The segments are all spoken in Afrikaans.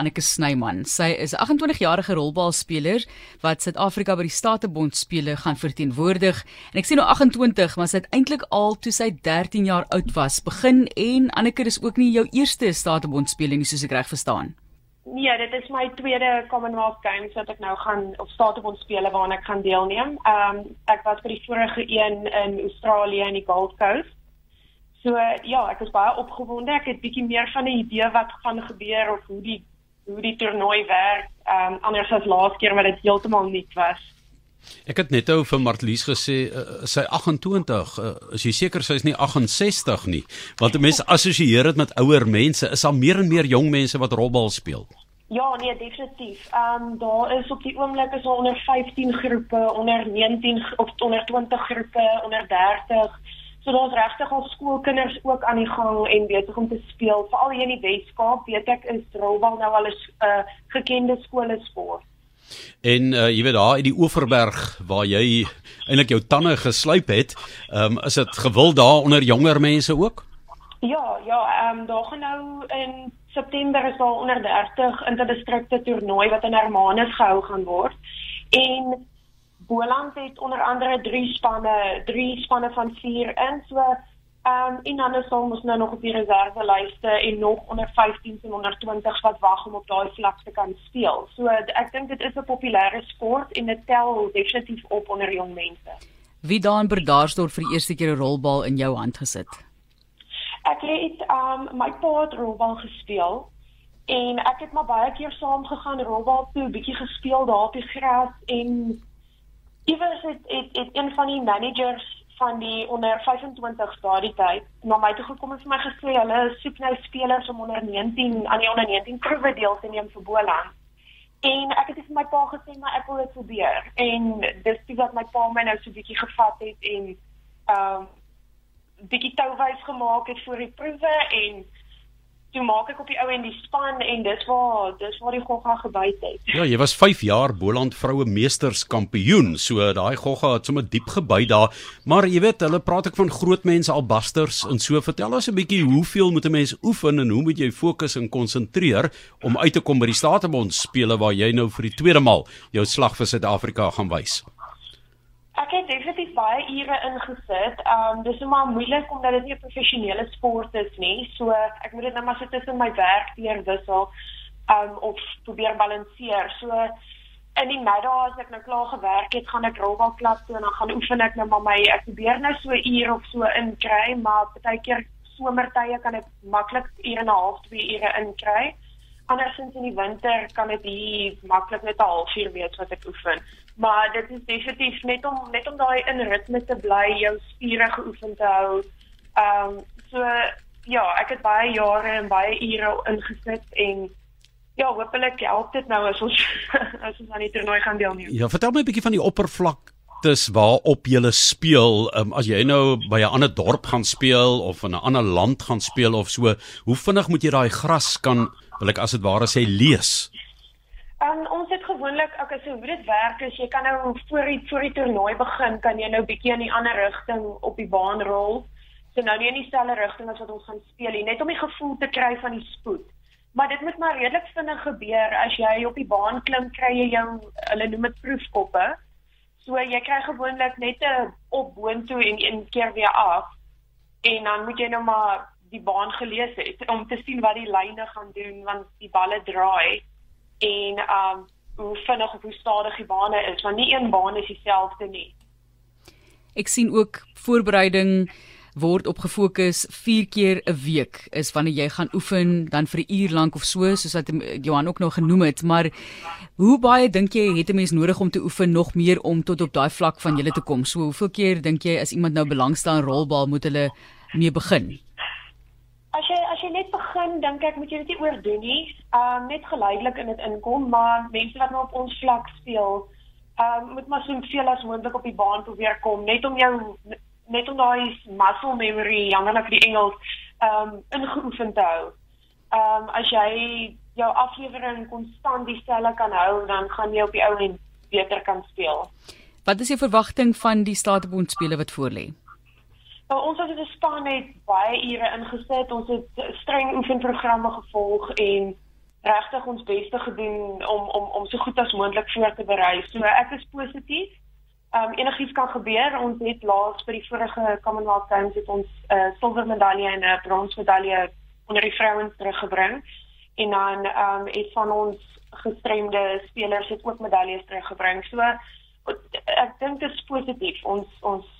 Anneke Snyman. Sy is 'n 28-jarige rolbalspeler wat Suid-Afrika by die Statebond spele gaan verteenwoordig. En ek sê nou 28, maar sy het eintlik al toe sy 13 jaar oud was begin en Anneke dis ook nie jou eerste Statebond spele nie soos ek reg verstaan. Nee, dit is my tweede Commonwealth Games wat ek nou gaan op Statebond spele waarna ek gaan deelneem. Ehm um, ek was by die vorige een in Australië in die Gold Coast. So ja, ek is baie opgewonde. Ek het bietjie meer van 'n idee wat gaan gebeur of hoe die hoe die toernooi werk. Ehm um, anders as laas keer wat dit heeltemal nuut was. Ek het net ou vir Martlies gesê uh, sy 28, uh, is jy seker sy is nie 68 nie? Want mense assosieer dit met ouer mense. Is daar meer en meer jong mense wat rolbal speel? Ja, nee, definitief. Ehm um, daar is op die oomblik is onder 15 groepe, onder 19 of onder 20 groepe, onder 30 So daar's regtig al skoolkinders ook aan die gang en besig om te speel. Veral hier in die Weskaap, weet ek is rolbal nou al 'n uh, gekende skole sport. En uh, jy weet daar in die Oeverberg waar jy eintlik jou tande geslyp het, um, is dit gewild daar onder jonger mense ook? Ja, ja, ehm um, daar gaan nou in September is daar onder 30 interdistrikte toernooi wat in Hermanus gehou gaan word. En Boland het onder andere drie spanne, drie spanne van 4 in. So ehm um, en dan is ons nou nog op die reservelyste en nog onder 15s en onder 20s wat wag om op daai vlak te kan speel. So ek dink dit is 'n populêre sport en dit tel definitief op onder jong mense. Wie daan Berdaarsdorp vir die eerste keer 'n rolbal in jou hand gesit? Ek het ehm um, my pa het rolbal gespeel en ek het maar baie keer saam gegaan rolbal toe, bietjie gespeel daar op die gras en iewers het, het het een van die managers van die onder 25 daardie tyd na my toe gekom en vir my gesê hulle soek nou spelers om onder 19 aan die onder 19 proewe deel te neem vir Boland. En ek het vir my pa gesê maar ek wil dit probeer en dis dis wat my pa my nou so bietjie gevat het en ehm um, bietjie touwys gemaak het vir die proewe en toe maak ek op die ou en die span en dis waar dis waar die gogga gebyt het. Ja, jy was 5 jaar Boland vroue meesters kampioen. So daai gogga het sommer diep gebly daar. Maar jy weet, hulle praat ek van groot mense albasters en so vertel ons 'n bietjie hoeveel moet 'n mens oefen en hoe moet jy fokus en konsentreer om uit te kom by die Statebond spele waar jy nou vir die tweede maal jou slag vir Suid-Afrika gaan wys. Ek het definitief baie ure ingesit. Um, dis maar moeilik omdat dit nie 'n professionele sport is nie. So ek moet dit nou maar sit tussen my werk deur wissel um, of probeer balanseer. So in die middag as ek nou klaar gewerk het, gaan ek rolbal klap toe en dan gaan oefen ek nou maar my ek probeer nou so 'n uur of so inkry, maar partykeer somertye kan ek maklik ure en 'n half, 2 ure inkry. Andersins in die winter kan dit hier maklik net 'n halfuur wees wat ek oefen. Maar dit is definitief net om net om daai in ritme te bly, jou spiere geoefen te hou. Ehm um, so ja, ek het baie jare en baie ure ingesit en ja, hopelik help dit nou as ons as ons aan die toernooi gaan deelneem. Ja, vertel my 'n bietjie van die oppervlak dis waarop jy speel um, as jy nou by 'n ander dorp gaan speel of in 'n ander land gaan speel of so hoe vinnig moet jy daai gras kan wil ek as dit ware sê lees gewoonlik, okay, so hoe dit werk is jy kan nou voor die voor die toernooi begin, kan jy nou bietjie in die ander rigting op die baan rol. So nou nie in dieselfde rigting as wat ons gaan speel nie, net om die gevoel te kry van die spoed. Maar dit moet maar redelik vinnig gebeur as jy op die baan klim, kry jy jou hulle noem dit proefkoppe. So jy kry gewoonlik net 'n op boontoe en een keer weer af. En dan moet jy nou maar die baan gelees het om te sien wat die lyne gaan doen want die balle draai en um hoe vinnig of hoe stadig die bane is want nie een baan is dieselfde nie. Ek sien ook voorbereiding word op gefokus 4 keer 'n week is wanneer jy gaan oefen dan vir 'n uur lank of so soos wat Johan ook nog genoem het. Maar hoe baie dink jy het 'n mens nodig om te oefen nog meer om tot op daai vlak van julle te kom? So hoeveel keer dink jy as iemand nou belangstel in rolbal moet hulle mee begin net begin, dink ek moet jy dit nie oordoen nie. Ehm um, net geleidelik in dit inkom, maar mense wat nou op ons vlak speel, ehm um, moet maar so veel as moontlik op die baan probeer kom, net om jou net om daai muscle memory, jammerlik die Engels, ehm um, ingeoefen te hou. Ehm um, as jy jou aflewering konstant dieselfde kan hou, dan gaan jy op die ou end beter kan speel. Wat is jou verwagting van die Statebond spele wat voorlê? Nou, ons as 'n span het baie ure ingesit. Ons het streng oefenprogramme gevolg en regtig ons bes te gedoen om om om so goed as moontlik voor te berei. So ek is positief. Um enigiets kan gebeur. Ons het laas by die vorige Commonwealth Games het ons 'n uh, silwer medalje en 'n brons medalje onder die vrouens teruggebring. En dan um het van ons gestremde spelers het ook medaljes teruggebring. So ek dink dit is positief. Ons ons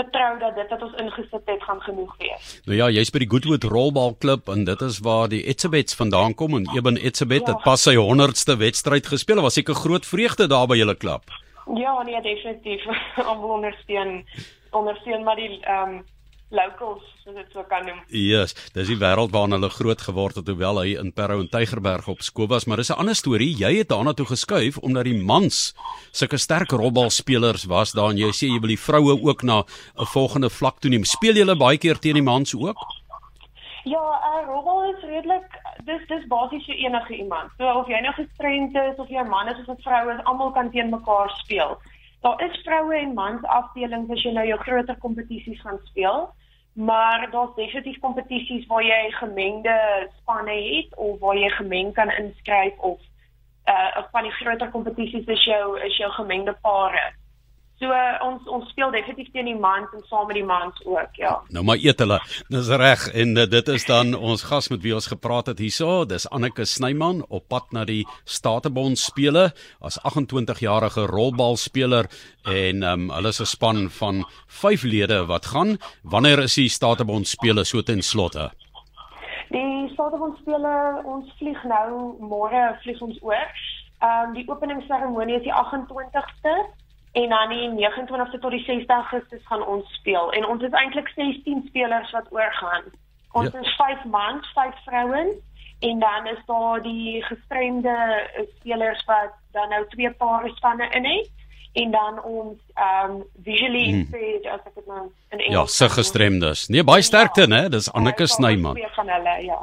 vertrou dat dit wat ons ingesit het gaan genoeg wees. Nou ja, jy's by die Goodwood Rolbalklub en dit is waar die Etsebets vandaan kom en Eben Etsebet ja. het pas sy 100ste wedstryd gespeel. Was seker groot vreugde daar by julle klub. Ja, nee, definitief. Om ondersteun ondersteun maar die ehm um, locals soos dit sou kan noem. Ja, yes, dis die wêreld waarin hulle groot geword het hoewel hy in Parow en Tygerberg op skool was, maar dis 'n ander storie. Jy het daarna toe geskuif omdat die mans sulke sterk rolbalspelers was daar en jy sê jy wil die vroue ook na 'n volgende vlak toe neem. Speel julle baie keer teen die mans ook? Ja, uh, rolbal is redelik dis dis basies vir enige iemand. So of jy nou gestremd is of jy 'n man is of 'n vrou is, almal kan teen mekaar speel. Daar is vroue en mans afdelings as jy nou jou groter kompetisies gaan speel maar daar's definitief kompetisies waar jy gemengde spanne het of waar jy gemeng kan inskryf of uh van die groter kompetisies is jou is jou gemengde pare. So uh, ons ons speel definitief teen die mans en saam met die mans ook, ja. Nou maar eet hulle. Dis reg en uh, dit is dan ons gas met wie ons gepraat het hierso. Dis Anneke Snyman op pad na die Statebond spele as 28-jarige rolbalspeler en um, hulle is 'n span van 5 lede wat gaan. Wanneer is die Statebond spele so ten slotte? Die Statebond spele ons vlieg nou môre vlieg ons oor. Ehm um, die openingsseremonie is die 28ste en dan die 29ste tot die 6de Augustus gaan ons speel en ons is eintlik 16 spelers wat oorgaan. Ons ja. is 5 mans, 5 vrouens en dan is daar die gestremde spelers wat dan nou twee pare spanne in het en dan ons um visually hmm. impaired as ek dit nou in Engels Ja, se gestremdes. Nee, baie sterkte, ja, né? Dis Anneke Snyman. Twee van hulle, ja.